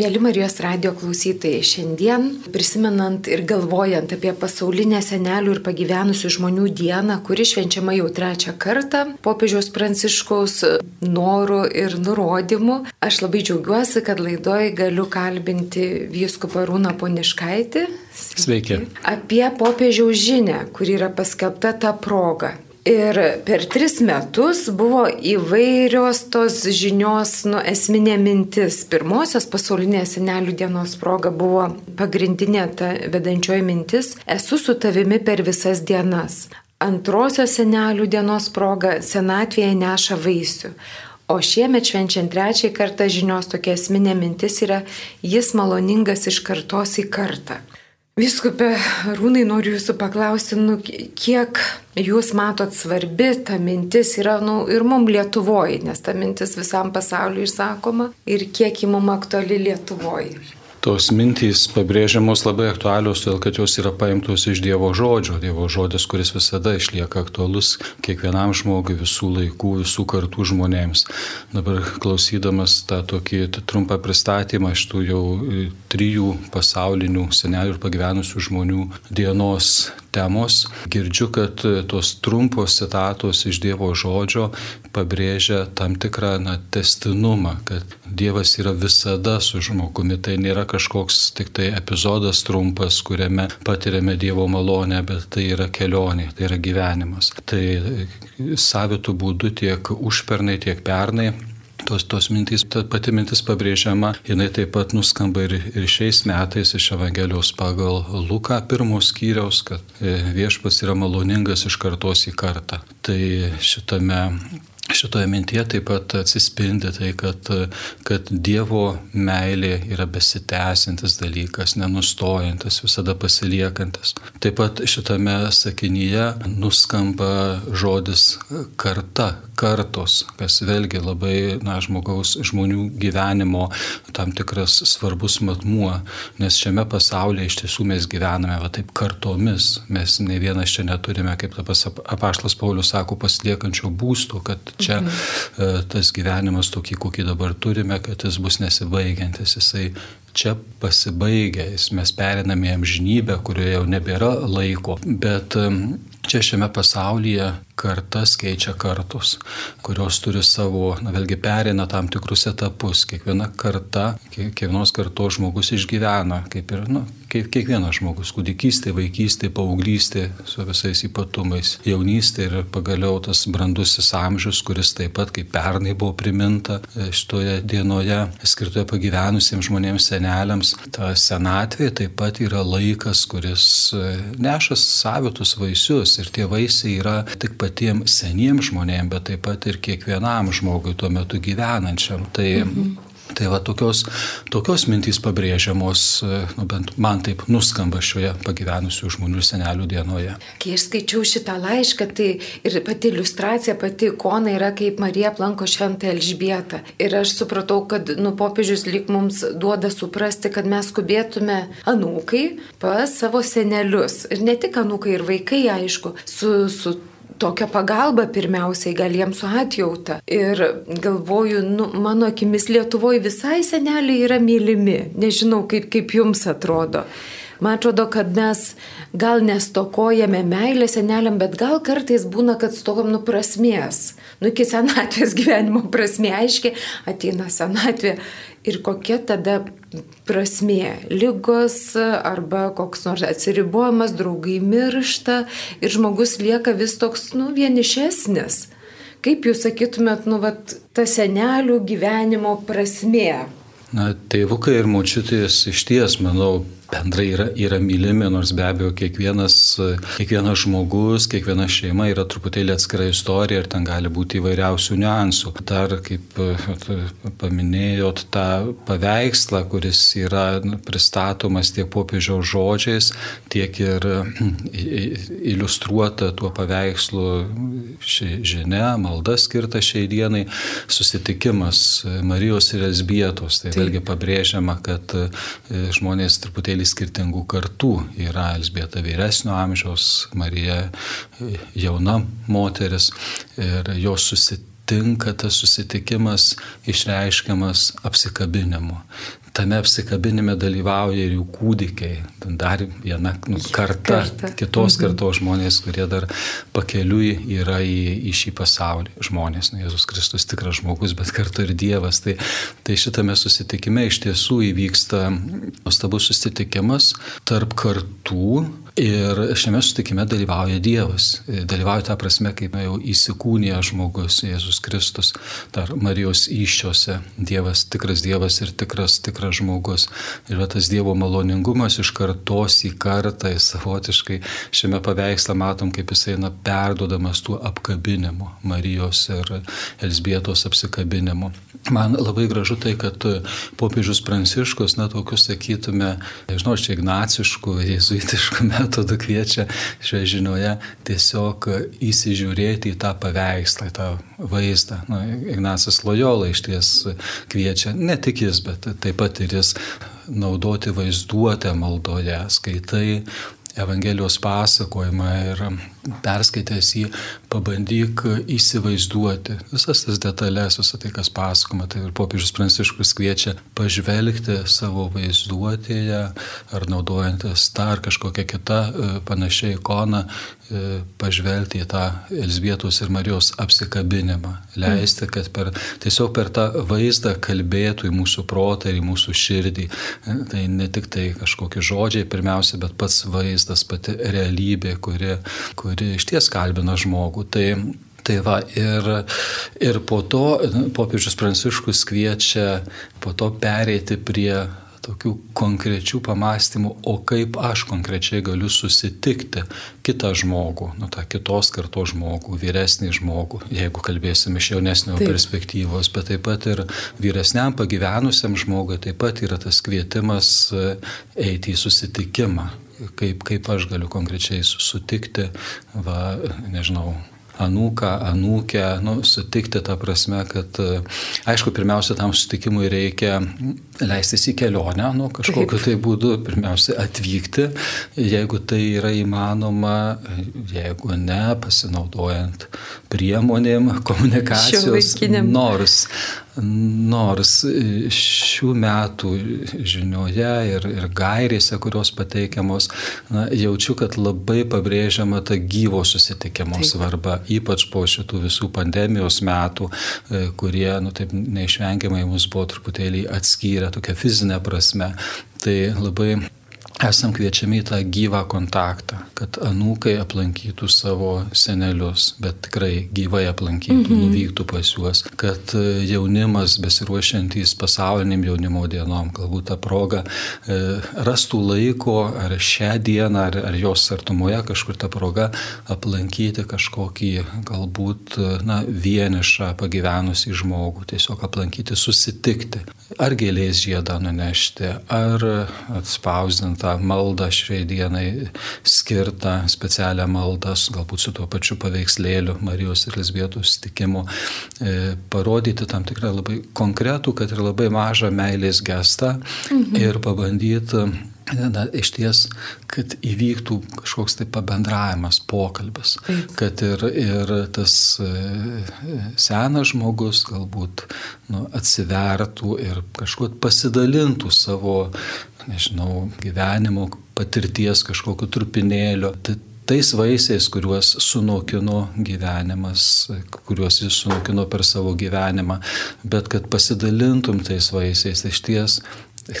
Mėly Marijos radio klausytojai, šiandien prisimenant ir galvojant apie pasaulinę senelių ir pagyvenusių žmonių dieną, kuri švenčiama jau trečią kartą, popiežiaus pranciškaus norų ir nurodymų, aš labai džiaugiuosi, kad laidoje galiu kalbinti vyskupą Rūną Poniškaitį. Sveiki. Apie popiežiaus žinę, kuri yra paskelbta tą progą. Ir per tris metus buvo įvairios tos žinios, nu, esminė mintis. Pirmosios pasaulinės senelių dienos proga buvo pagrindinė ta vedančioji mintis - esu su tavimi per visas dienas. Antrosios senelių dienos proga - senatvėje neša vaisių. O šiemet švenčiant trečiai kartą žinios tokia esminė mintis yra - jis maloningas iš kartos į kartą. Viskupė Rūnai, noriu jūsų paklausti, nu, kiek jūs matot svarbi ta mintis yra nu, ir mum Lietuvoje, nes ta mintis visam pasauliu išsakoma ir kiek ji mum aktuali Lietuvoje. Tos mintys pabrėžiamos labai aktualios, todėl kad jos yra paimtos iš Dievo žodžio. Dievo žodis, kuris visada išlieka aktualus kiekvienam žmogui, visų laikų, visų kartų žmonėms. Dabar klausydamas tą tokį trumpą pristatymą iš tų jau trijų pasaulinių senelių ir pagyvenusių žmonių dienos temos, girdžiu, kad e, tos trumpos citatos iš Dievo žodžio pabrėžia tam tikrą na, testinumą, kad Dievas yra visada su žmogumi, tai nėra kažkoks tik tai epizodas trumpas, kuriame patiriame Dievo malonę, bet tai yra kelionė, tai yra gyvenimas. Tai savitų būdų tiek užpernai, tiek pernai tos, tos mintys, ta pati mintis pabrėžiama, jinai taip pat nuskamba ir, ir šiais metais iš Evangelijos pagal Luką pirmos skyriaus, kad e, viešpas yra maloningas iš kartos į kartą. Tai šitame Šitoje mintyje taip pat atsispindi tai, kad, kad Dievo meilė yra besitęsintis dalykas, nenustojantis, visada pasiliekantis. Taip pat šitame sakinyje nuskamba žodis karta, kartos, kas vėlgi labai na, žmogaus, žmonių gyvenimo tam tikras svarbus matmuo, nes šiame pasaulyje iš tiesų mes gyvename va taip kartomis, mes ne vienas čia neturime, kaip apaštlas Paulius sako, pasiliekančio būsto, kad čia mhm. tas gyvenimas tokį, kokį dabar turime, kad jis bus nesibaigiantis, jisai čia pasibaigia, mes periname į amžinybę, kurioje jau nebėra laiko, bet čia šiame pasaulyje kartas keičia kartus, kurios turi savo, na vėlgi perina tam tikrus etapus. Kiekviena karta, kiekvienos kartos žmogus išgyvena, kaip ir, na, kaip kiekvienas žmogus, kūdikystė, vaikystė, paauglystė su visais ypatumais, jaunystė ir pagaliau tas brandusis amžius, kuris taip pat kaip pernai buvo priminta e, šitoje dienoje, skirtoje pagyvenusiems žmonėms seneliams. Ta senatvė taip pat yra laikas, kuris e, neša savitus vaisius ir tie vaisiai yra tik patiems seniems žmonėms, bet taip pat ir kiekvienam žmogui tuo metu gyvenančiam. Tai mhm. Tai va tokios, tokios mintys pabrėžiamos, nu, bent man taip nuskamba šioje pagyvenusių žmonių senelių dienoje. Kai aš skaičiau šitą laišką, tai ir pati iliustracija, pati ikona yra kaip Marija aplanko šventą Elžbietą. Ir aš supratau, kad nu, popiežius lik mums duoda suprasti, kad mes skubėtume anūkai pas savo senelius. Ir ne tik anūkai, ir vaikai, aišku, su, su tokią pagalbą pirmiausiai gal jiems su atjauta. Ir galvoju, nu, mano akimis Lietuvoje visai seneliai yra mylimi. Nežinau, kaip, kaip jums atrodo. Man atrodo, kad mes gal nestokojame meilę seneliam, bet gal kartais būna, kad stokom nu prasmės. Nu iki senatvės gyvenimo prasmė aiškiai ateina senatvė ir kokia tada prasmė. Lygos arba koks nors atsiribojimas, draugai miršta ir žmogus lieka vis toks, nu, vienišesnis. Kaip jūs sakytumėt, nu, vat, ta senelių gyvenimo prasmė? Na, tėvukai ir močiutės iš ties, manau, bendrai yra, yra mylimi, nors be abejo kiekvienas, kiekvienas žmogus, kiekviena šeima yra truputėlį atskira istorija ir ten gali būti įvairiausių niuansų. Dar, kaip paminėjot, tą paveikslą, kuris yra pristatomas tiek popiežiaus žodžiais, tiek ir iliustruota tuo paveikslu ši žinia, malda skirta šiai dienai, susitikimas Marijos ir Esbietos. Tai vėlgi pabrėžiama, kad žmonės truputėlį truputėlį skirtingų kartų. Yra Elsbieta vyresnio amžiaus, Marija jauna moteris ir jos susitikimas tinka tas susitikimas išreiškiamas apsikabinimu tame apsikabinime dalyvauja ir jų kūdikiai, dar viena nu, karta, karta, kitos mhm. kartos žmonės, kurie dar pakeliui yra į, į šį pasaulį. Žmonės, nu, Jėzus Kristus tikras žmogus, bet kartu ir Dievas. Tai, tai šitame susitikime iš tiesų įvyksta nuostabus susitikimas tarp kartų Ir šiame sutikime dalyvauja Dievas. Dalyvauja tą prasme, kaip jau įsikūnija žmogus, Jėzus Kristus, dar Marijos iššiose. Dievas, tikras Dievas ir tikras, tikras žmogus. Ir tas Dievo maloningumas iš kartos į kartą, savotiškai šiame paveiksle matom, kaip jisai eina perdodamas tuo apkabinimu, Marijos ir Elsbietos apsikabinimu. Man labai gražu tai, kad popiežius Pranciškus, na, tokius sakytume, nežinau, čia ignaciškų, jezuitiškų metodu kviečia šioje žinioje tiesiog įsižiūrėti į tą paveikslą, į tą vaizdą. Nu, Ignacas Lojola iš ties kviečia, ne tik jis, bet taip pat ir jis naudoti vaizduotę maldoje, skaitai Evangelijos pasakojimą ir perskaitęs jį pabandyk įsivaizduoti visas tas detalės, visą tai, kas pasakoma. Tai ir popiežius Pranciškus kviečia pažvelgti savo vaizduotėje ar naudojantis tą ar kažkokią kitą e, panašią ikoną, e, pažvelgti į tą Elsbietos ir Marijos apsikabinimą. Leisti, kad per, tiesiog per tą vaizdą kalbėtų į mūsų protą ir į mūsų širdį. E, tai ne tik tai kažkokie žodžiai pirmiausia, bet pats vaizdas, pati realybė, kuri, kuri iš ties kalbina žmogų. Tai Tai va, ir, ir po to popiežius Pranciškus kviečia po to pereiti prie tokių konkrečių pamastymų, o kaip aš konkrečiai galiu susitikti kitą žmogų, nu tą kitos kartos žmogų, vyresnį žmogų, jeigu kalbėsim iš jaunesnio taip. perspektyvos, bet taip pat ir vyresniam pagyvenusiam žmogui taip pat yra tas kvietimas e, eiti į susitikimą kaip, kaip aš galiu konkrečiai sutikti, va, nežinau, anūką, anūkę, nu, sutikti tą prasme, kad aišku, pirmiausia, tam sutikimui reikia leistis į kelionę, nu, kažkokiu Taip. tai būdu, pirmiausia, atvykti, jeigu tai yra įmanoma, jeigu ne, pasinaudojant priemonėm komunikacijos, nors Nors šių metų žinioje ir, ir gairėse, kurios pateikiamos, na, jaučiu, kad labai pabrėžiama ta gyvo susitikimo taip. svarba, ypač po šitų visų pandemijos metų, e, kurie, nu, taip neišvengiamai mus buvo truputėlį atskyrę tokia fizinė prasme. Tai labai esam kviečiami į tą gyvą kontaktą, kad anūkai aplankytų savo senelius, bet tikrai gyvai aplankytų, -hmm. nuvyktų pas juos, kad e, jaunimas besiruošiantys pasauliniam jaunimo dienom, galbūt tą progą e, rastų laiko ar šią dieną, ar, ar jos artumoje kažkur tą progą aplankyti kažkokį galbūt e, na, vienišą pagyvenusį žmogų, tiesiog aplankyti, susitikti, ar gėlės žiedą nunešti, ar atspausdintą tą maldą šiai dienai skirtą, specialią maldą, galbūt su tuo pačiu paveikslėliu Marijos ir Lisbėtų sustikimu, e, parodyti tam tikrą labai konkretų, kad ir labai mažą meilės gestą mhm. ir pabandyti Na, iš ties, kad įvyktų kažkoks tai pabendravimas, pokalbis, Taip. kad ir, ir tas e, senas žmogus galbūt nu, atsivertų ir kažkuo pasidalintų savo nežinau, gyvenimo patirties kažkokiu trupinėliu. Tai tais vaisiais, kuriuos sunokino gyvenimas, kuriuos jis sunokino per savo gyvenimą, bet kad pasidalintum tais vaisiais, iš ties,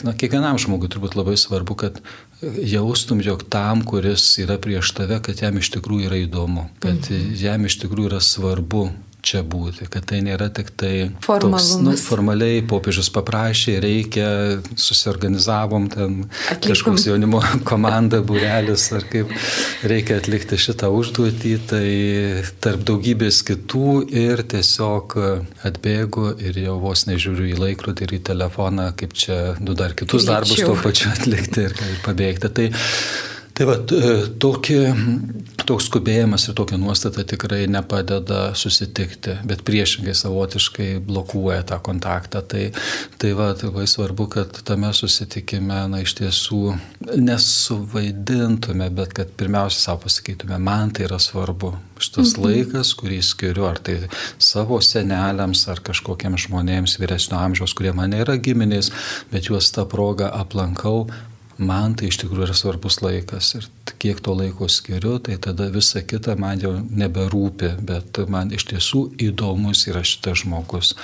na, kiekvienam žmogui turbūt labai svarbu, kad jaustum, jog tam, kuris yra prieš tave, kad jam iš tikrųjų yra įdomu, kad mhm. jam iš tikrųjų yra svarbu čia būti, kad tai nėra tik tai toks, nu, formaliai popiežius paprašė, reikia, susiorganizavom ten Atlikom. kažkoks jaunimo komanda, būrelis, ar kaip reikia atlikti šitą užduotį, tai tarp daugybės kitų ir tiesiog atbėgu ir jau vos nežiūriu į laikrodį ir į telefoną, kaip čia du dar kitus Greičiau. darbus tuo pačiu atlikti ir pabėgti. Tai Tai va, tokį, toks skubėjimas ir tokia nuostata tikrai nepadeda susitikti, bet priešingai savotiškai blokuoja tą kontaktą. Tai, tai va, labai svarbu, kad tame susitikime, na, iš tiesų nesuvaidintume, bet kad pirmiausia savo pasakytume, man tai yra svarbu. Šitas mhm. laikas, kurį skiriu, ar tai savo seneliams, ar kažkokiems žmonėms vyresnio amžiaus, kurie man yra giminės, bet juos tą progą aplankau, man tai iš tikrųjų yra svarbus laikas ir kiek to laiko skiriu, tai tada visa kita man jau neberūpi, bet man iš tiesų įdomus yra šitas žmogus.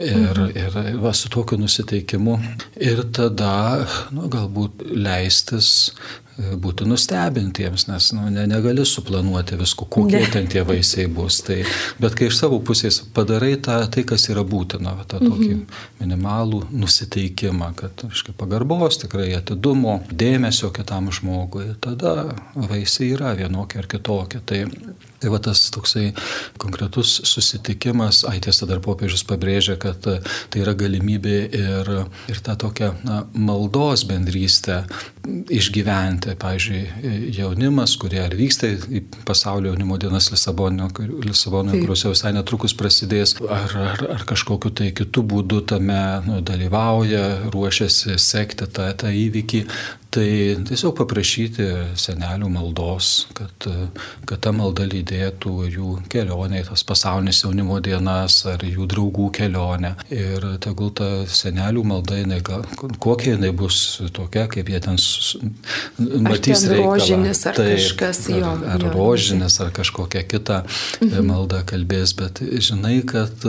Ir, mhm. ir va, su tokiu nusiteikimu. Ir tada, nu, galbūt leistis būti nustebintiems, nes nu, ne, negali suplanuoti visko, kokie ne. ten tie vaisiai bus. Tai, bet kai iš savo pusės padarai tą, tai, kas yra būtina, tą tokį mm -hmm. minimalų nusiteikimą, kad aiškiai, pagarbos, tikrai atidumo, dėmesio kitam žmogui, tada vaisiai yra vienokie ar kitokie. Tai Tai va tas toksai konkretus susitikimas, ai tiesa dar popiežius pabrėžia, kad tai yra galimybė ir, ir tą tokią na, maldos bendrystę išgyventi. Pavyzdžiui, jaunimas, kurie ar vyksta į pasaulio jaunimo dienas Lisabonoje, kuriuose visai netrukus prasidės, ar, ar, ar kažkokiu tai kitų būdų tame nu, dalyvauja, ruošiasi sekti tą, tą įvykį, Tai tiesiog paprašyti senelių maldos, kad, kad ta malda lydėtų jų kelionė, tas pasaulinės jaunimo dienas ar jų draugų kelionę. Ir tegul ta senelių malda, jinai, kokia jinai bus tokia, kaip jie ten matys reikalą. Rožinis ar tai, kažkas jo. Ar, ar jo, rožinis ar kažkokia kita mhm. malda kalbės, bet žinai, kad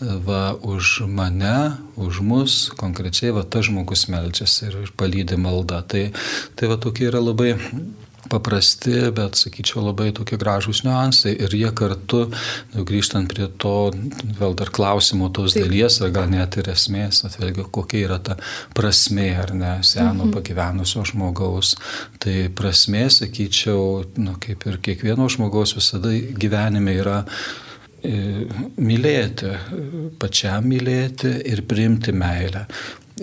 va už mane, už mus, konkrečiai va tas žmogus melčiasi ir palydė maldą. Tai, tai va tokie yra labai paprasti, bet sakyčiau labai tokie gražūs niuansai ir jie kartu, nu, grįžtant prie to, vėl dar klausimo tos Taip. dalies, ar gal net ir esmės, atvėlgi, kokia yra ta prasmė, ar ne, seno mhm. pagyvenusio žmogaus. Tai prasmė, sakyčiau, nu, kaip ir kiekvieno žmogaus visada gyvenime yra mylėti, pačiam mylėti ir priimti meilę.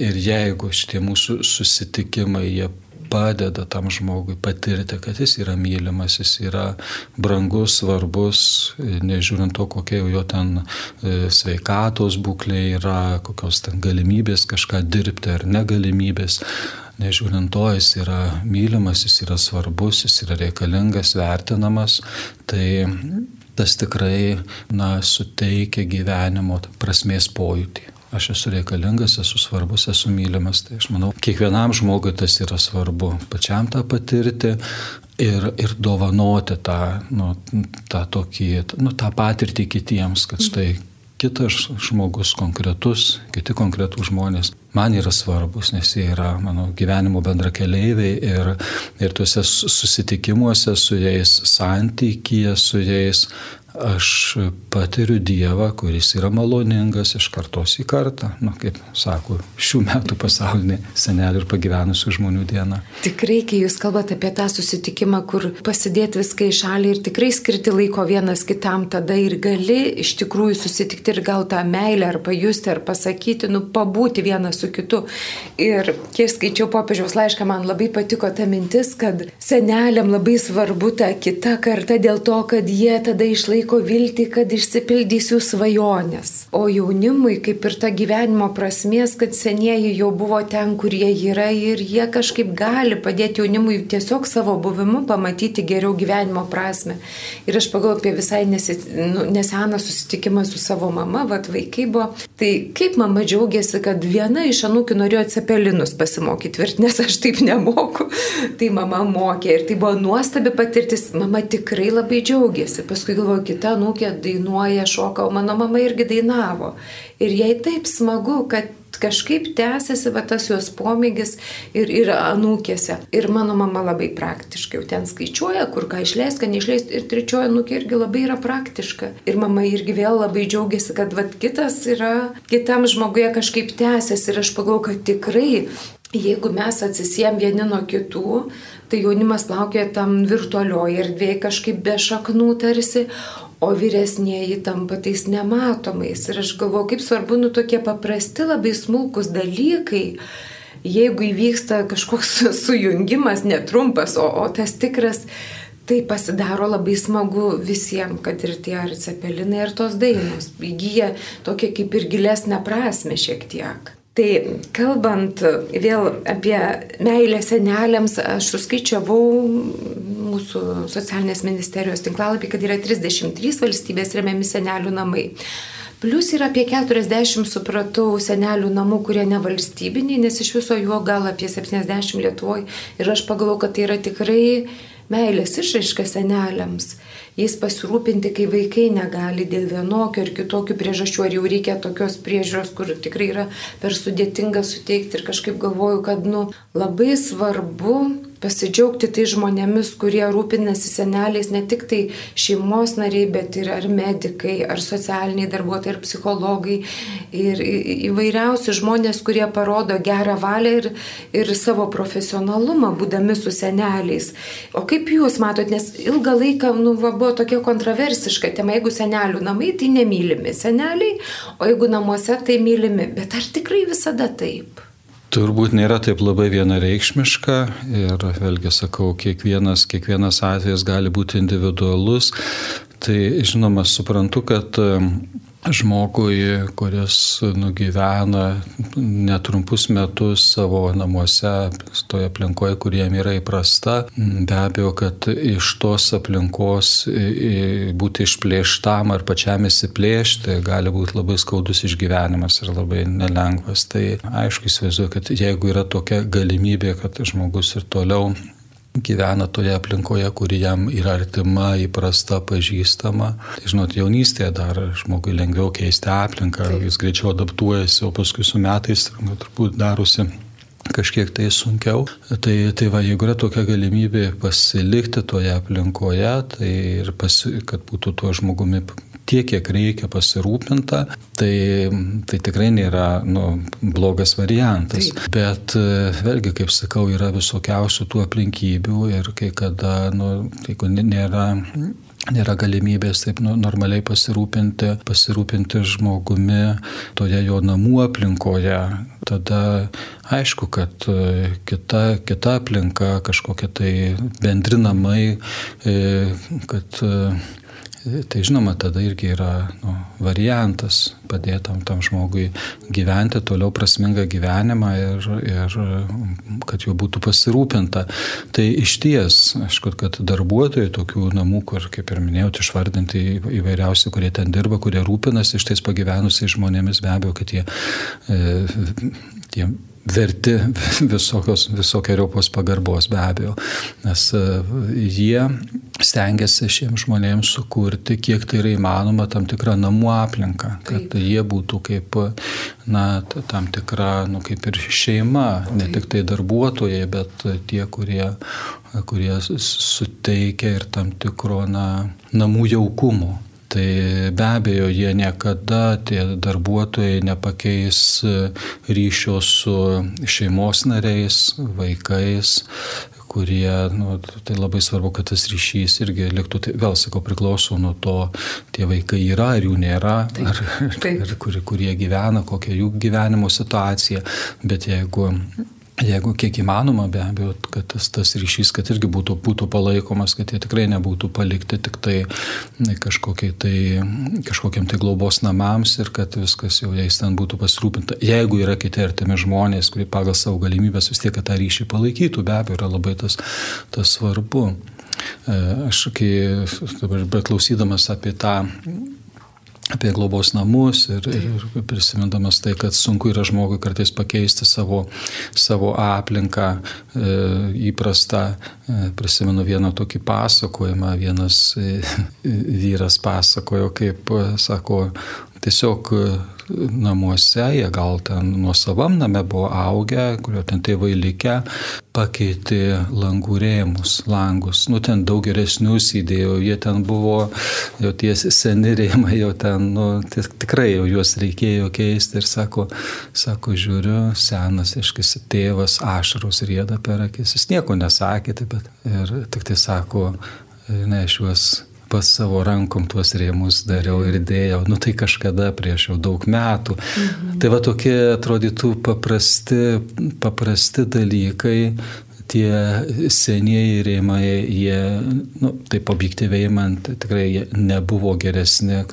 Ir jeigu šitie mūsų susitikimai, jie padeda tam žmogui patirti, kad jis yra mylimas, jis yra brangus, svarbus, nežiūrint to, kokia jo ten e, sveikatos būklė yra, kokios ten galimybės kažką dirbti ar negalimybės. Nežiūrint to, jis yra mylimas, jis yra svarbus, jis yra reikalingas, vertinamas, tai tas tikrai, na, suteikia gyvenimo prasmės pojūtį. Aš esu reikalingas, esu svarbus, esu mylimas. Tai aš manau, kiekvienam žmogui tas yra svarbu. Pačiam tą patirti ir, ir dovanoti tą, nu, tą, tokį, nu, tą patirtį kitiems, kad štai kitas žmogus konkretus, kiti konkretūs žmonės man yra svarbus, nes jie yra mano gyvenimo bendrakeleiviai ir, ir tuose susitikimuose su jais, santykyje su jais aš patiriu Dievą, kuris yra maloningas iš kartos į kartą, na, kaip sako, šių metų pasaulinė senelių ir pagyvenusių žmonių diena. Tikrai, kai jūs kalbate apie tą susitikimą, kur pasidėti viską į šalį ir tikrai skirti laiko vienas kitam, tada ir gali iš tikrųjų susitikti ir gal tą meilę ar pajusti, ar pasakyti, nu, pabūti vienas su kitu. Ir kai skaičiau popiežiaus laišką, man labai patiko ta mintis, kad seneliam labai svarbu ta kita karta dėl to, kad jie tada išlaiko laiko viltį, kad išsipildys jų svajonės. O jaunimui kaip ir ta gyvenimo prasmės, kad senieji jau buvo ten, kur jie yra ir jie kažkaip gali padėti jaunimui tiesiog savo buvimu pamatyti geriau gyvenimo prasme. Ir aš pagalvoju apie visai nesi, nu, neseną susitikimą su savo mama, vad vaikai buvo. Tai kaip mama džiaugiasi, kad viena iš anūkių norėjo cepelinus pasimokyti tvirti, nes aš taip nemoku. Tai mama mokė ir tai buvo nuostabi patirtis. Mama tikrai labai džiaugiasi. Paskui galvoju, kita nūkė dainuoja, šoka, o mano mama irgi dainavo. Ir jai taip smagu, kad kažkaip tęsiasi va tas jos pomėgis ir, ir anūkėse. Ir mano mama labai praktiškai jau ten skaičiuoja, kur ką išleis, ką neišleis. Ir trečioji anūkė irgi labai yra praktiška. Ir mama irgi vėl labai džiaugiasi, kad va kitas yra, kitam žmoguje kažkaip tęsiasi. Ir aš pagalvoju, kad tikrai Jeigu mes atsisiem vieni nuo kitų, tai jaunimas plaukia tam virtualioje erdvėje kažkaip be šaknų tarsi, o vyresnėji tampa tais nematomais. Ir aš galvoju, kaip svarbu, nu tokie paprasti, labai smulkus dalykai jeigu įvyksta kažkoks sujungimas, netrumpas, o, o tas tikras, tai pasidaro labai smagu visiems, kad ir tie ar cepelinai, ir tos dainos įgyja tokia kaip ir gilesnę prasme šiek tiek. Tai kalbant vėl apie meilę seneliams, aš suskaičiavau mūsų socialinės ministerijos tinklalapį, kad yra 33 valstybės remiami senelių namai. Plus yra apie 40, supratau, senelių namų, kurie nevalstybiniai, nes iš viso jų gal apie 70 Lietuvoje. Ir aš pagalvoju, kad tai yra tikrai meilės išraiška seneliams jais pasirūpinti, kai vaikai negali dėl vienokio ir kitokių priežasčių, ar jau reikia tokios priežiūros, kur tikrai yra per sudėtinga suteikti ir kažkaip galvoju, kad nu, labai svarbu pasidžiaugti tai žmonėmis, kurie rūpinasi seneliais, ne tik tai šeimos nariai, bet ir ar medikai, ar socialiniai darbuotojai, ar psichologai, ir įvairiausi žmonės, kurie parodo gerą valią ir, ir savo profesionalumą, būdami su seneliais. O kaip jūs matot, nes ilgą laiką nu, va, buvo tokia kontroversiška tema, jeigu senelių namai, tai nemylimi seneliai, o jeigu namuose, tai mylimi. Bet ar tikrai visada taip? Turbūt nėra taip labai vienareikšmiška ir vėlgi sakau, kiekvienas, kiekvienas atvejis gali būti individualus. Tai žinoma, suprantu, kad žmogui, kuris nugyvena netrumpus metus savo namuose, toje aplinkoje, kuriem yra įprasta, be abejo, kad iš tos aplinkos būti išplėštam ar pačiam įsiplėšti gali būti labai skaudus išgyvenimas ir labai nelengvas. Tai aišku, įsivaizduoju, kad jeigu yra tokia galimybė, kad žmogus ir toliau gyvena toje aplinkoje, kuri jam yra artima, įprasta, pažįstama. Tai žinot, jaunystėje dar žmogui lengviau keisti aplinką, Taip. jis greičiau adaptuojasi, o paskui su metais turbūt darosi kažkiek tai sunkiau. Tai, tai va, jeigu yra tokia galimybė pasilikti toje aplinkoje, tai ir pasi, kad būtų tuo žmogumi tiek, kiek reikia pasirūpinta, tai, tai tikrai nėra nu, blogas variantas. Taip. Bet e, vėlgi, kaip sakau, yra visokiausių tų aplinkybių ir kai kada, nu, jeigu nėra nėra galimybės taip nu, normaliai pasirūpinti, pasirūpinti žmogumi toje jo namų aplinkoje, tada aišku, kad e, kita, kita aplinka, kažkokie tai bendri namai, e, kad Tai žinoma, tada irgi yra nu, variantas padėtam tam žmogui gyventi toliau prasmingą gyvenimą ir, ir kad juo būtų pasirūpinta. Tai iš ties, aišku, kad darbuotojai tokių namų, kur, kaip ir minėjau, išvardinti įvairiausi, kurie ten dirba, kurie rūpinasi iš tais pagyvenusiais žmonėmis, be abejo, kad jie, e, jie verti visokios, visokiojopos pagarbos be abejo, nes e, jie stengiasi šiems žmonėms sukurti, kiek tai yra įmanoma, tam tikrą namų aplinką, kad Taip. jie būtų kaip, na, tam tikra, nu, kaip ir šeima, ne tik tai darbuotojai, bet tie, kurie, kurie suteikia ir tam tikro, na, namų jaukumo. Tai be abejo, jie niekada, tie darbuotojai, nepakeis ryšio su šeimos nariais, vaikais, kurie, nu, tai labai svarbu, kad tas ryšys irgi liktų, tai vėl sakau, priklauso nuo to, tie vaikai yra ar jų nėra, taip, ar, taip. ar kur, kurie gyvena, kokia jų gyvenimo situacija, bet jeigu jeigu kiek įmanoma, be abejo, kad tas, tas ryšys, kad irgi būtų, būtų palaikomas, kad jie tikrai nebūtų palikti tik tai kažkokiai tai, kažkokiam tai globos namams ir kad viskas jau jais ten būtų pasirūpinta. Jeigu yra kiti artimi žmonės, kurie pagal savo galimybės vis tiek tą ryšį palaikytų, be abejo, yra labai tas, tas svarbu. E, aš kai dabar beklausydamas apie tą apie globos namus ir, ir prisimindamas tai, kad sunku yra žmogui kartais pakeisti savo, savo aplinką e, įprastą. E, prisimenu vieną tokį pasakojimą, vienas e, vyras pasakojo, kaip, sako, tiesiog namuose, jie gal ten nuo savam name buvo augę, kurio ten tėvai likę, pakeitė langų rėmus, langus, nu ten daug geresnius įdėjo, jie ten buvo, jau tie seni rėmai, jau ten, nu tikrai jau juos reikėjo keisti ir sako, sako, žiūriu, senas, iškisi tėvas, ašaros rėda per akis, jis nieko nesakė, bet ir tik tai sako, ne, aš juos pas savo rankom tuos rėmus dariau ir dėjau, nu tai kažkada prieš jau daug metų. Mhm. Tai va tokie atrodytų paprasti, paprasti dalykai, tie senieji rėmai, jie, nu, taip objektyviai man tikrai nebuvo geresni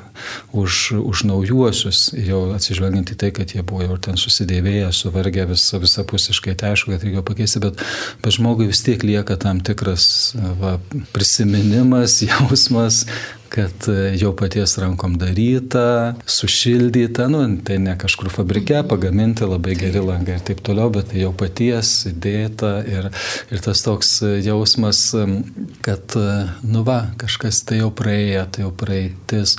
už, už naujuosius, jau atsižvelgiant į tai, kad jie buvo jau ten susidėvėję, suvargę visa, visapusiškai, tai aišku, kad reikėjo pakeisti, bet, bet žmogui vis tiek lieka tam tikras va, prisiminimas, jausmas, kad e, jau paties rankom daryta, sušildyta, nu, tai ne kažkur fabrike pagaminti labai geri langai ir taip toliau, bet tai jau paties įdėta ir, ir tas toks jausmas, kad, e, nu va, kažkas tai jau praėjo, tai jau praeitis.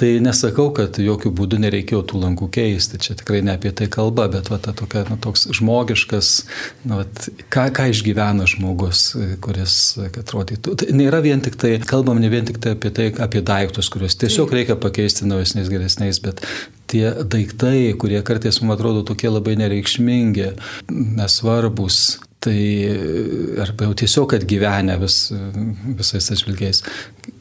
Tai nesakau, kad jokių būdų nereikėjo tų langų keisti, čia tikrai ne apie tai kalba, bet va, ta tokia, nu, toks žmogiškas, nu, va, ką, ką išgyvena žmogus, kuris, kad atrodytų. Tai nėra vien tik tai, kalbam ne vien tik tai apie tai, apie apie daiktus, kuriuos tiesiog reikia pakeisti naujesniais, geresniais, bet tie daiktai, kurie kartais mums atrodo tokie labai nereikšmingi, nesvarbus, tai arba jau tiesiog atgyvenę vis, visais atžvilgiais,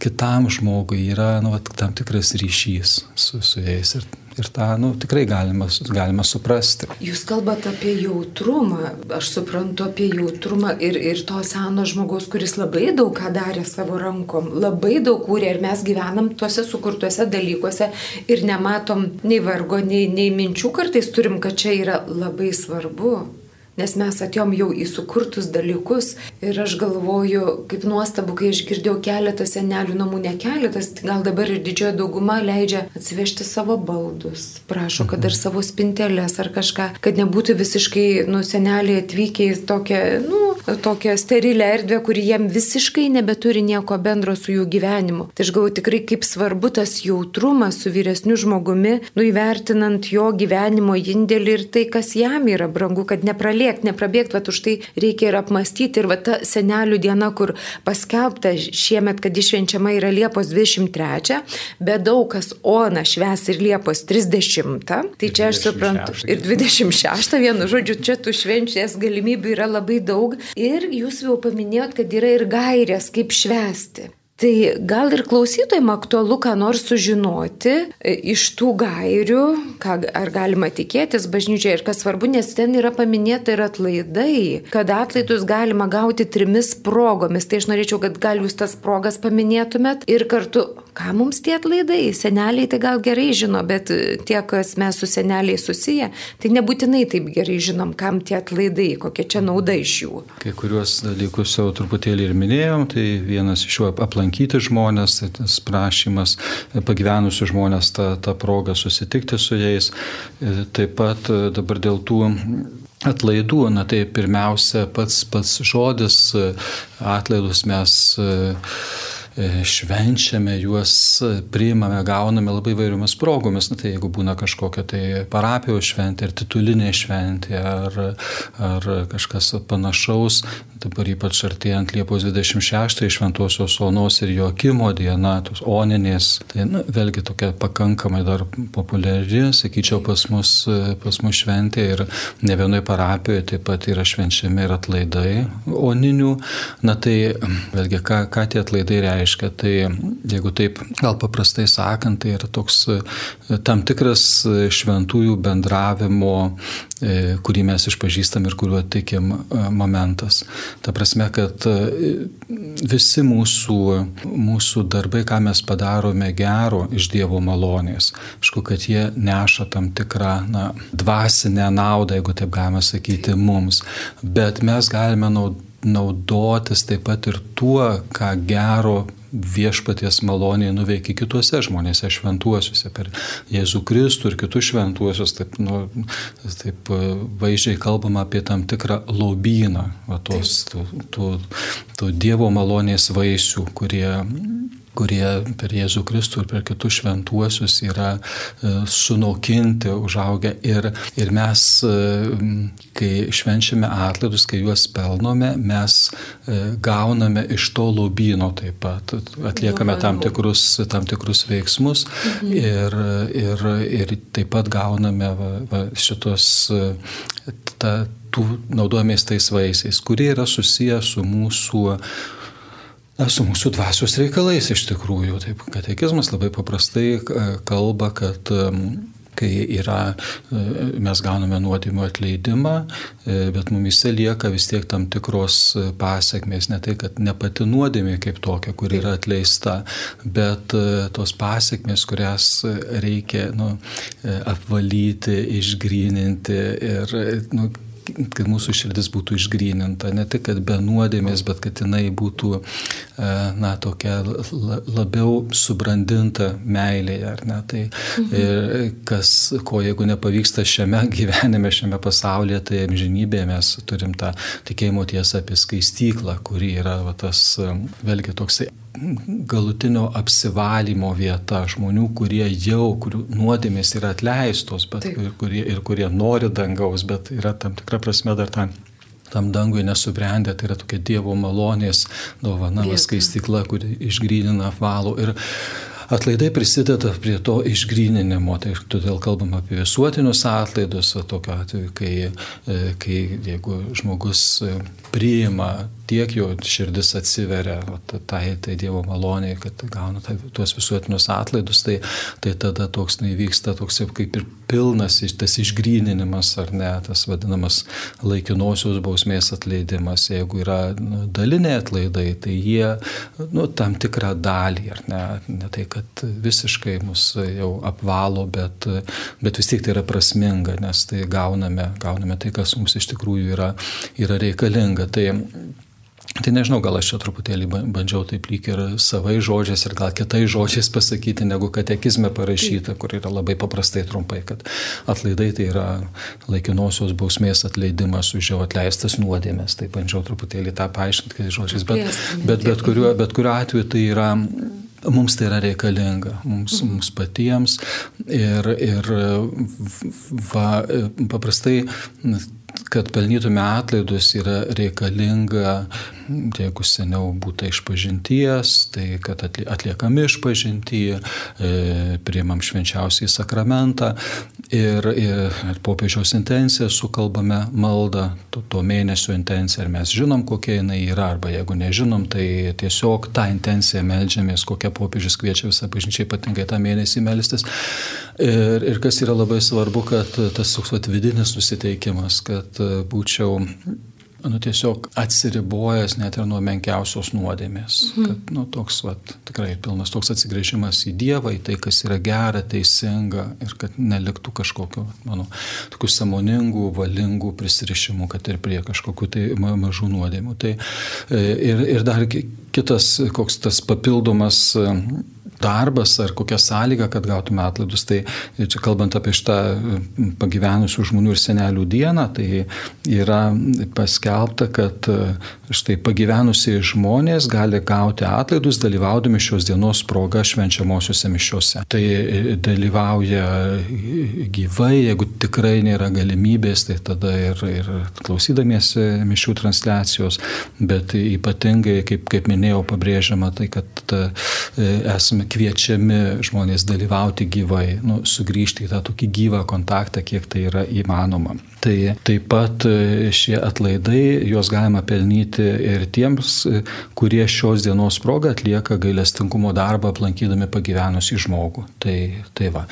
kitam žmogui yra nu, tam tikras ryšys su, su jais. Ir Ir tą nu, tikrai galima, galima suprasti. Jūs kalbate apie jautrumą, aš suprantu apie jautrumą ir, ir to seno žmogaus, kuris labai daug ką darė savo rankom, labai daug kūrė ir mes gyvenam tuose sukurtuose dalykuose ir nematom nei vargo, nei, nei minčių kartais turim, kad čia yra labai svarbu. Nes mes atėjom jau į sukurtus dalykus ir aš galvoju, kaip nuostabu, kai išgirdėjau keletą senelių namų, ne keletas, gal dabar ir didžioji dauguma leidžia atsivežti savo baldus, prašo, kad ir savo spintelės ar kažką, kad nebūtų visiškai, nu, seneliai atvykę į tokią, nu, tokią sterilę erdvę, kuri jiem visiškai nebeturi nieko bendro su jų gyvenimu. Tai aš galvoju tikrai, kaip svarbu tas jautrumas su vyresniu žmogumi, nu įvertinant jo gyvenimo indėlį ir tai, kas jam yra brangu, kad nepraleidžiu nepralėkti, neprabėgti, bet už tai reikia ir apmastyti. Ir va ta senelių diena, kur paskelbta šiemet, kad išvenčiama yra Liepos 23, bet daug kas Ona šves ir Liepos 30, tai čia aš suprantu. Ir 26, vienu žodžiu, čia tų švenčės galimybių yra labai daug. Ir jūs jau paminėjot, kad yra ir gairės, kaip švesti. Tai gal ir klausytojams aktualu, ką nors sužinoti e, iš tų gairių, ką, ar galima tikėtis bažnyčioje ir kas svarbu, nes ten yra paminėta ir atlaidai, kad atlaidus galima gauti trimis progomis. Tai aš norėčiau, kad gal jūs tas progas paminėtumėt ir kartu, ką mums tie atlaidai. Seneliai tai gal gerai žino, bet tie, kas mes su seneliai susiję, tai nebūtinai taip gerai žinom, kam tie atlaidai, kokia čia nauda iš jų. Kai kuriuos dalykus jau truputėlį ir minėjom, tai vienas iš jų aplankyti žmonės, tai tas prašymas pagyvenusių žmonės tą, tą progą susitikti su jais. Taip pat dabar dėl tų atlaidų, na tai pirmiausia pats, pats žodis atlaidus mes E, švenčiame, juos priimame, gauname labai vairiomis progomis. Na, tai jeigu būna kažkokia tai parapijos šventė, ar titulinė šventė, ar, ar kažkas panašaus, dabar ypač artėjant Liepos 26 Šventosios Onos ir Jokimo diena, tos oninės, tai na, vėlgi tokia pakankamai dar populiari, sakyčiau, pas mus, pas mus šventė ir ne vienoje parapijoje taip pat yra švenčiami ir atlaidai oninių. Na tai vėlgi, ką, ką tie atlaidai reiškia? Reiškia. Tai jeigu taip gal paprastai sakant, tai yra toks e, tam tikras e, šventųjų bendravimo, e, kurį mes išpažįstam ir kuriuo tikim momentas. Ta prasme, kad visi mūsų, mūsų darbai, ką mes padarome gero iš Dievo malonės, aišku, kad jie neša tam tikrą na, dvasinę naudą, jeigu taip galima sakyti, mums, bet mes galime naudoti naudotis taip pat ir tuo, ką gero viešpaties maloniai nuveikia kituose žmonėse šventuosiuose, per Jėzų Kristų ir kitus šventuosius, taip, nu, taip vaizdžiai kalbama apie tam tikrą lobyną, va, tos, tų, tų, tų Dievo malonės vaisių, kurie kurie per Jėzų Kristų ir per kitus šventuosius yra e, sunokinti, užaugę. Ir, ir mes, e, kai švenčiame atlaidus, kai juos pelnome, mes e, gauname iš to lobyno taip pat, atliekame tam tikrus, tam tikrus veiksmus mhm. ir, ir, ir taip pat gauname va, va, šitos, ta, tų naudojamės tais vaisiais, kurie yra susiję su mūsų su mūsų dvasios reikalais iš tikrųjų. Taip, katekizmas labai paprastai kalba, kad kai yra, mes gauname nuodėmio atleidimą, bet mumise lieka vis tiek tam tikros pasiekmės, ne tai, kad ne pati nuodėmė kaip tokia, kur yra atleista, bet tos pasiekmės, kurias reikia nu, apvalyti, išgryninti ir nu, kad mūsų širdis būtų išgryninta, ne tik, kad be nuodėmės, bet kad jinai būtų, e, na, tokia labiau subrandinta meilėje, ar ne? Tai mhm. kas, ko jeigu nepavyksta šiame gyvenime, šiame pasaulyje, tai amžinybėje mes turim tą tikėjimo tiesą apie skaistyklą, kuri yra va, tas, vėlgi, toksai galutinio apsivalymo vieta žmonių, kurie jau, kurių nuodėmės yra atleistos, bet ir kurie, ir kurie nori dangaus, bet yra tam tikra prasme dar tam tam dangui nesubrendę, tai yra tokia Dievo malonės dovana, skaistikla, kuri išgrynina, apvalo. Ir atlaidai prisideda prie to išgryninimo, tai todėl kalbam apie visuotinius atlaidus, tokiu atveju, kai, e, kai jeigu žmogus e, priima tiek jo širdis atsiveria tai, tai Dievo maloniai, kad gauna tai, tuos visuotinius atlaidus, tai, tai tada toks neįvyksta, toks kaip ir pilnas tas išgryninimas, ar ne, tas vadinamas laikinosios bausmės atleidimas. Jeigu yra nu, daliniai atlaidai, tai jie nu, tam tikrą dalį, ar ne, ne tai, kad visiškai mus jau apvalo, bet, bet vis tiek tai yra prasminga, nes tai gauname, gauname tai, kas mums iš tikrųjų yra, yra reikalinga. Tai Tai nežinau, gal aš čia truputėlį bandžiau taip lyg ir savai žodžiais ir gal kitais žodžiais pasakyti, negu katekizme parašyta, kur yra labai paprastai trumpai, kad atlaidai tai yra laikinosios bausmės atleidimas už jau atleistas nuodėmės. Tai bandžiau truputėlį tą paaiškinti kitais žodžiais, bet, bet, bet, kuriuo, bet kuriuo atveju tai yra mums tai yra reikalinga, mums, mums patiems. Ir, ir va, paprastai kad pelnytume atlaidus yra reikalinga, jeigu seniau būtų išpažinties, tai kad atliekami išpažinti, e, priimam švenčiausiai sakramentą ir, ir popiežiaus intenciją sukalbame maldą, to, to mėnesio intenciją, ar mes žinom, kokia jinai yra, arba jeigu nežinom, tai tiesiog tą intenciją melžiamės, kokią popiežius kviečia visą bažnyčią ypatingai tą mėnesį melstis. Ir, ir kas yra labai svarbu, kad tas toks vidinis nusiteikimas, kad kad e, būčiau nu, tiesiog atsiribojęs net ir nuo menkiausios nuodėmės. Mhm. Kad, nu, toks, vat, tikrai pilnas toks atsigrėžimas į Dievą, į tai, kas yra gera, teisinga ir kad neliktų kažkokio, manau, tokių samoningų, valingų prisirišimų, kad ir prie kažkokių tai mažų nuodėmių. Tai, e, ir, ir dar kitas, koks tas papildomas darbas ar kokia sąlyga, kad gautume atlaidus. Tai čia kalbant apie šitą pagyvenusių žmonių ir senelių dieną, tai yra paskelbta, kad štai pagyvenusiai žmonės gali gauti atlaidus dalyvaudami šios dienos proga švenčiamosiuose mišiuose. Tai dalyvauja gyvai, jeigu tikrai nėra galimybės, tai tada ir, ir klausydamiesi mišių transliacijos, bet ypatingai, kaip, kaip minėjau, pabrėžiama tai, kad ta, esame kviečiami žmonės dalyvauti gyvai, nu, sugrįžti į tą tokį gyvą kontaktą, kiek tai yra įmanoma. Tai taip pat e, šie atlaidai, juos galima pelnyti ir tiems, e, kurie šios dienos progą atlieka gailestingumo darbą aplankydami pagyvenusį žmogų. Tai, tai va,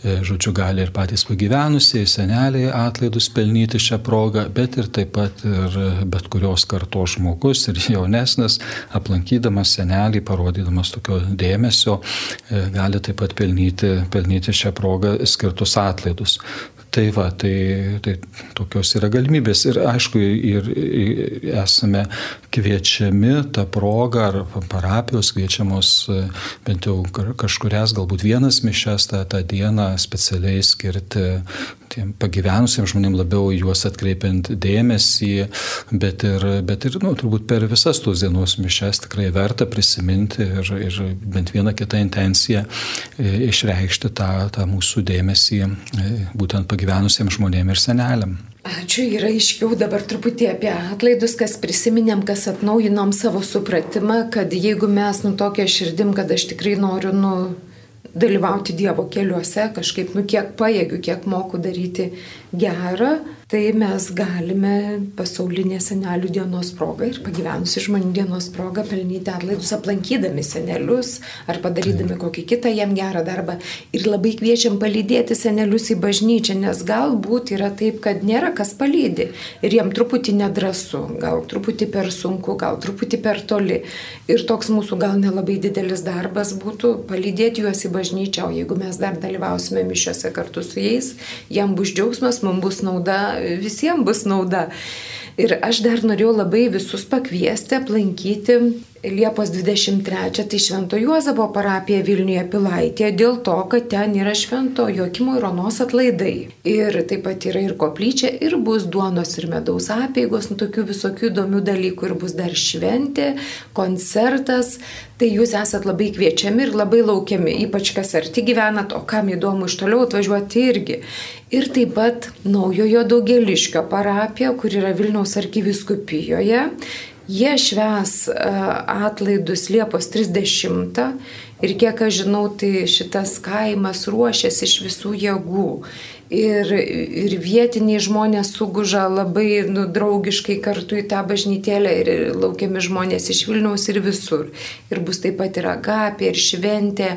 e, žodžiu, gali ir patys pagyvenusiai, seneliai atlaidus pelnyti šią progą, bet ir taip pat ir bet kurios kartos žmogus ir jaunesnis, aplankydamas senelį, parodydamas tokio dėmesio, gali taip pat pelnyti, pelnyti šią progą skirtus atlaidus. Tai va, tai, tai tokios yra galimybės. Ir aišku, ir, ir esame kviečiami tą progą, ar parapijos kviečiamos bent jau kažkurias, galbūt vienas mišes tą, tą dieną specialiai skirti tiem pagyvenusiems žmonėms labiau juos atkreipiant dėmesį, bet ir, bet ir nu, turbūt per visas tos dienos mišes tikrai verta prisiminti ir, ir bent vieną kitą intenciją e, išreikšti tą, tą mūsų dėmesį e, būtent pagyvenusiems pagyvenusiems žmonėms ir seneliam. Ačiū, yra aiškiau dabar truputį apie atlaidus, kas prisiminėm, kas atnaujinom savo supratimą, kad jeigu mes nu tokia širdim, kad aš tikrai noriu nu, dalyvauti Dievo keliuose, kažkaip, nu kiek pajėgiu, kiek moku daryti gera, tai mes galime pasaulinė senelių dienos proga ir pagyvenusi žmonių dienos proga pelnyti atlaidus aplankydami senelius ar padarydami kokį kitą jam gerą darbą. Ir labai kviečiam palydėti senelius į bažnyčią, nes galbūt yra taip, kad nėra kas palydė ir jam truputį nedrasu, gal truputį per sunku, gal truputį per toli. Ir toks mūsų gal nelabai didelis darbas būtų palydėti juos į bažnyčią, o jeigu mes dar dalyvausime mišiuose kartu su jais, jam bus džiaugsmas, mums bus nauda visiems bus nauda. Ir aš dar norėjau labai visus pakviesti aplankyti Liepos 23 tai Švento Juozapo parapija Vilniuje Pilaitėje dėl to, kad ten yra Švento Jokimo ir Onos atlaidai. Ir taip pat yra ir koplyčia, ir bus duonos ir medaus apėgos, nu, tokių visokių įdomių dalykų, ir bus dar šventė, koncertas. Tai jūs esat labai kviečiami ir labai laukiami, ypač kas arti gyvenat, o kam įdomu iš toliau atvažiuoti irgi. Ir taip pat naujojo Daugeliškio parapija, kur yra Vilniaus arkiviskupijoje. Jie šves atlaidus Liepos 30 ir kiek aš žinau, tai šitas kaimas ruošiasi iš visų jėgų ir, ir vietiniai žmonės suguža labai nu, draugiškai kartu į tą bažnytėlę ir laukiami žmonės iš Vilniaus ir visur. Ir bus taip pat ir agapė, ir šventė,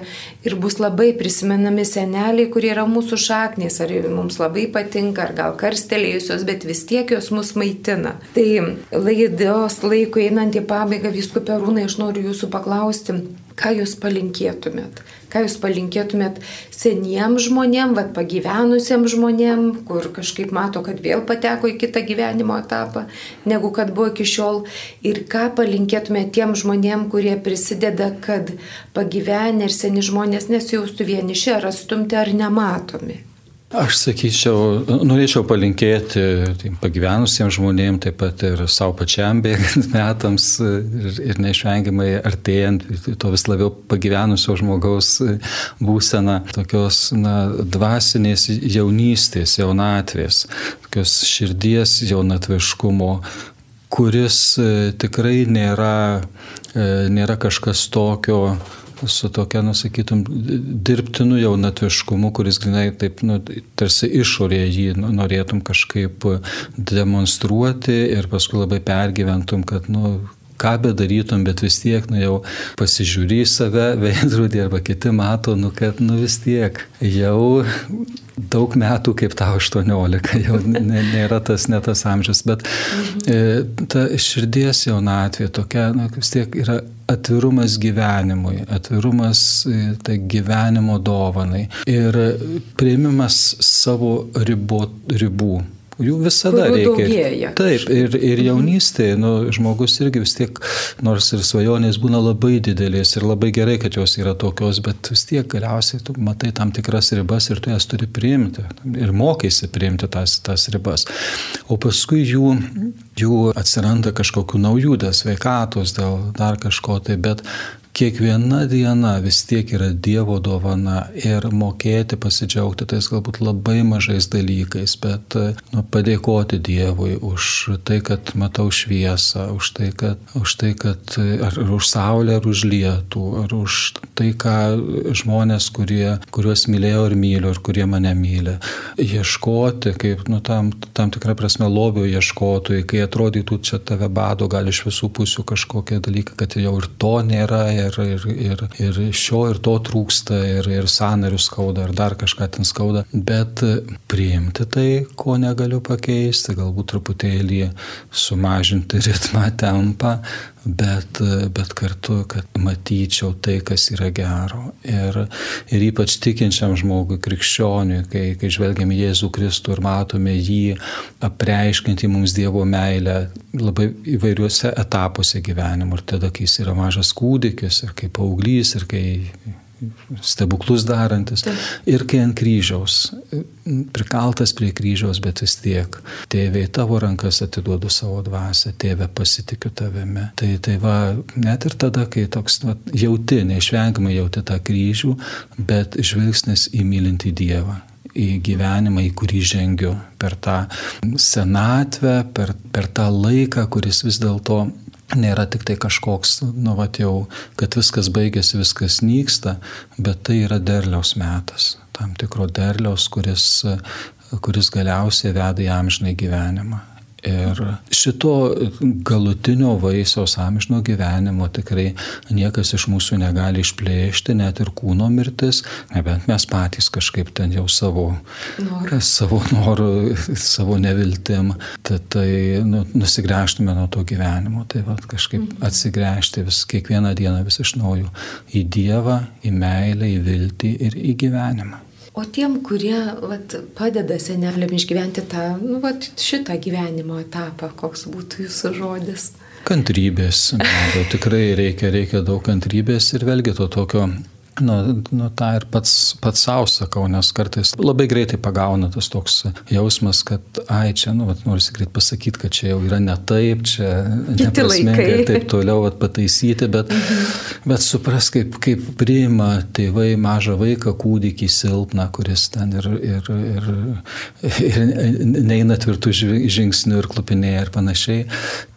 ir bus labai prisimenami seneliai, kurie yra mūsų šaknys, ar mums labai patinka, ar gal karstelėjusios, bet vis tiek jos mus maitina. Tai laidos laiko einant į pabaigą, viskupė Rūnai, aš noriu jūsų paklausti, ką jūs palinkėtumėt? Ką jūs palinkėtumėt seniems žmonėms, vad pagyvenusiems žmonėms, kur kažkaip mato, kad vėl pateko į kitą gyvenimo etapą, negu kad buvo iki šiol. Ir ką palinkėtumėt tiem žmonėms, kurie prisideda, kad pagyvenę ir seni žmonės nesijaustų vieniši ar atstumti ar nematomi. Aš sakyčiau, norėčiau palinkėti tai pagyvenusiems žmonėms, taip pat ir savo pačiam bėgant metams ir, ir neišvengiamai artėjant to vis labiau pagyvenusio žmogaus būseną, tokios na, dvasinės jaunystės, jaunatvės, tokios širdies jaunatviškumo, kuris e, tikrai nėra, e, nėra kažkas tokio, su tokia, nusakytum, dirbtinu jaunatviškumu, kuris grinai taip, nu, tarsi išorėje jį norėtum kažkaip demonstruoti ir paskui labai pergyventum, kad, nu, ką bedarytum, bet vis tiek, nu jau pasižiūri į save, veidrodį arba kiti mato, nu kad, nu vis tiek, jau daug metų kaip tau 18, jau nėra tas ne tas amžius, bet e, ta širdies jaunatvė tokia, na, vis tiek yra atvirumas gyvenimui, atvirumas e, tai gyvenimo dovanai ir prieimimas savo ribo, ribų Jų visada reikia. Daugėja. Taip, ir, ir mhm. jaunystėje, nu, žmogus irgi vis tiek, nors ir svajonės būna labai didelės ir labai gerai, kad jos yra tokios, bet vis tiek galiausiai tu matai tam tikras ribas ir tu jas turi priimti. Ir mokaisi priimti tas, tas ribas. O paskui jų, jų atsiranda kažkokių naujų, dėl sveikatos, dėl dar kažko tai, bet kiekviena diena vis tiek yra Dievo dovana ir mokėti pasidžiaugti tais galbūt labai mažais dalykais, bet nu, padėkoti Dievui už tai, kad matau šviesą, už tai, kad, už tai, kad ar, ar už saulę, ar už lietų, ar už tai, ką žmonės, kurie, kuriuos mylėjau ir myliu, ir kurie mane myli. Ieškoti, kaip nu, tam, tam tikrą prasme lobio ieškotojai, kai atrodytų čia tave bado, gali iš visų pusių kažkokie dalykai, kad jau ir to nėra ir, ir, ir, ir šio ir to trūksta, ir, ir sanarių skauda, ir dar kažką ten skauda, bet priimti tai, ko negaliu pakeisti, galbūt truputėlį sumažinti ritmą, tempą, bet, bet kartu, kad matyčiau tai, kas yra gero. Ir, ir ypač tikinčiam žmogui, krikščioniui, kai, kai žvelgiam į Jėzų Kristų ir matome jį apreiškinti mums Dievo meilę labai įvairiuose etapuose gyvenimo. Ir tada, kai jis yra mažas kūdikis, ir kai paauglys, ir kai stebuklus darantis. Taip. Ir kai ant kryžiaus, prikaltas prie kryžiaus, bet vis tiek, tėvė, tavo rankas atiduodu savo dvasę, tėvė, pasitikiu tavimi. Tai, tai va, net ir tada, kai toks va, jauti, neišvengiamai jauti tą kryžių, bet žvilgsnis į mylintį Dievą į gyvenimą, į kurį žengiu, per tą senatvę, per, per tą laiką, kuris vis dėlto nėra tik tai kažkoks, nu, va, jau, kad viskas baigėsi, viskas nyksta, bet tai yra derliaus metas, tam tikro derliaus, kuris kuris galiausiai veda į amžinai gyvenimą. Ir šito galutinio vaisiaus amžino gyvenimo tikrai niekas iš mūsų negali išplėšti, net ir kūno mirtis, nebent mes patys kažkaip ten jau savo norų, savo, norų, savo neviltim, tad tai nu, nusigręžtume nuo to gyvenimo, tai va, kažkaip mhm. atsigręžti vis kiekvieną dieną vis iš naujo į Dievą, į meilę, į viltį ir į gyvenimą. O tiem, kurie vat, padeda seneliam išgyventi tą, nu, vat, šitą gyvenimo etapą, koks būtų jūsų žodis? Kantrybės, tikrai reikia, reikia daug kantrybės ir vėlgi to tokio Nu, nu tą ir pats, pats savo sakau, nes kartais labai greitai pagauna tas toks jausmas, kad, ai, čia, nu, vat, noriu greit pasakyti, kad čia jau yra ne taip, čia neprasminga ir taip toliau vat, pataisyti, bet, mhm. bet supras, kaip, kaip priima tėvai mažą vaiką, kūdikį silpną, kuris ten ir, ir, ir, ir neina tvirtų žingsnių ir klupinėja ir panašiai.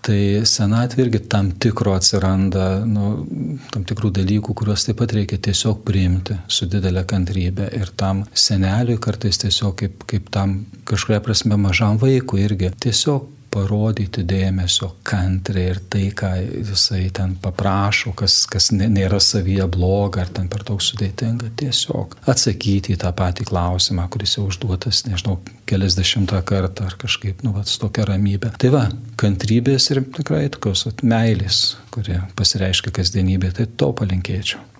Tai senatvė irgi tam tikro atsiranda, nu, tam tikrų dalykų, kuriuos taip pat reikia tiesiog priimti su didelė kantrybė. Ir tam seneliui kartais tiesiog kaip, kaip tam kažkuria prasme mažam vaikui irgi tiesiog parodyti dėmesio, kantriai ir tai, ką jisai ten paprašo, kas, kas nėra savyje bloga ar ten per daug sudėtinga, tiesiog atsakyti į tą patį klausimą, kuris jau užduotas, nežinau, keliasdešimtą kartą ar kažkaip, nu, vats tokia ramybė. Tai va, kantrybės ir tikrai tokios at, meilės, kurie pasireiškia kasdienybė, tai to palinkėčiau.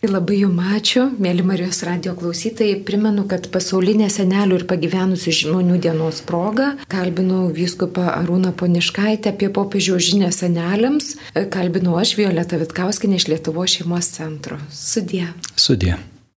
Tai labai jums ačiū, mėly Marijos radio klausytojai. Primenu, kad pasaulinė senelių ir pagyvenusių žmonių dienos proga kalbinau vyskupą Arūną Poniškaitę apie popiežiaus žinę seneliams. Kalbinau aš Violeta Vitkauskinė iš Lietuvo šeimos centro. Sudie. Sudie.